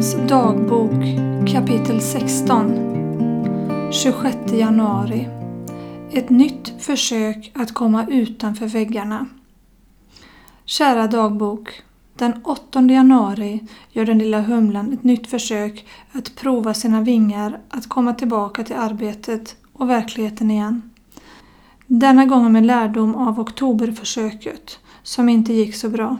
Hans dagbok kapitel 16 26 januari Ett nytt försök att komma utanför väggarna. Kära dagbok. Den 8 januari gör den lilla humlan ett nytt försök att prova sina vingar att komma tillbaka till arbetet och verkligheten igen. Denna gång med lärdom av oktoberförsöket som inte gick så bra.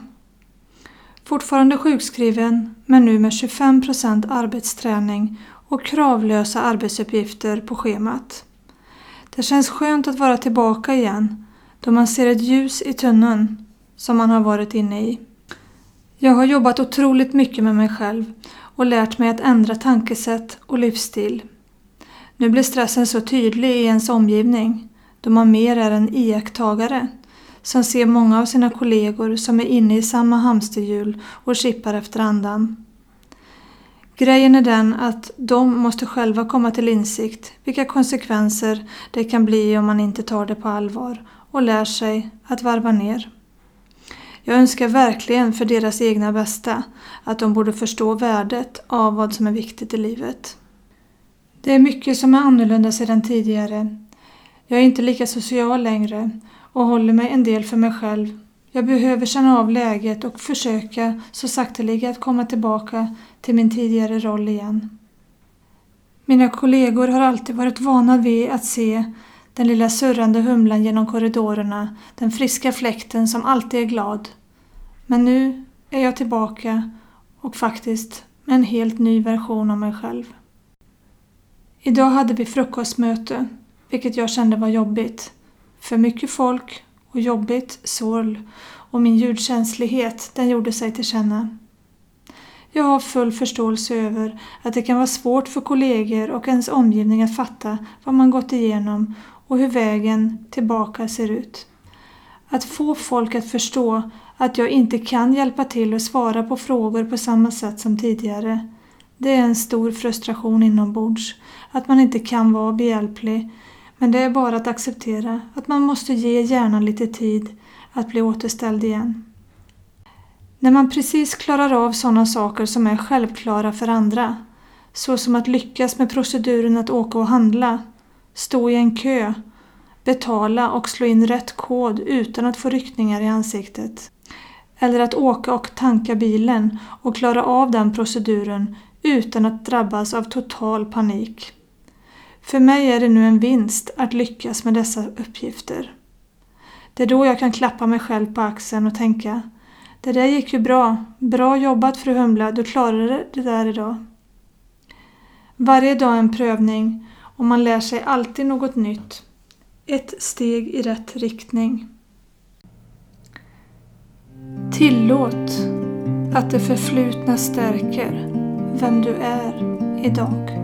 Fortfarande sjukskriven men nu med 25% arbetsträning och kravlösa arbetsuppgifter på schemat. Det känns skönt att vara tillbaka igen då man ser ett ljus i tunneln som man har varit inne i. Jag har jobbat otroligt mycket med mig själv och lärt mig att ändra tankesätt och livsstil. Nu blir stressen så tydlig i ens omgivning då man mer är en iakttagare som ser många av sina kollegor som är inne i samma hamsterhjul och chippar efter andan. Grejen är den att de måste själva komma till insikt vilka konsekvenser det kan bli om man inte tar det på allvar och lär sig att varva ner. Jag önskar verkligen för deras egna bästa att de borde förstå värdet av vad som är viktigt i livet. Det är mycket som är annorlunda sedan tidigare. Jag är inte lika social längre och håller mig en del för mig själv. Jag behöver känna av läget och försöka så sakteliga att komma tillbaka till min tidigare roll igen. Mina kollegor har alltid varit vana vid att se den lilla surrande humlan genom korridorerna, den friska fläkten som alltid är glad. Men nu är jag tillbaka och faktiskt med en helt ny version av mig själv. Idag hade vi frukostmöte, vilket jag kände var jobbigt. För mycket folk och jobbigt sorl och min ljudkänslighet den gjorde sig till känna. Jag har full förståelse över att det kan vara svårt för kollegor och ens omgivning att fatta vad man gått igenom och hur vägen tillbaka ser ut. Att få folk att förstå att jag inte kan hjälpa till och svara på frågor på samma sätt som tidigare. Det är en stor frustration inombords, att man inte kan vara behjälplig men det är bara att acceptera att man måste ge hjärnan lite tid att bli återställd igen. När man precis klarar av sådana saker som är självklara för andra, såsom att lyckas med proceduren att åka och handla, stå i en kö, betala och slå in rätt kod utan att få ryckningar i ansiktet. Eller att åka och tanka bilen och klara av den proceduren utan att drabbas av total panik. För mig är det nu en vinst att lyckas med dessa uppgifter. Det är då jag kan klappa mig själv på axeln och tänka Det där gick ju bra. Bra jobbat fru Humla, du klarade det där idag. Varje dag en prövning och man lär sig alltid något nytt. Ett steg i rätt riktning. Tillåt att det förflutna stärker vem du är idag.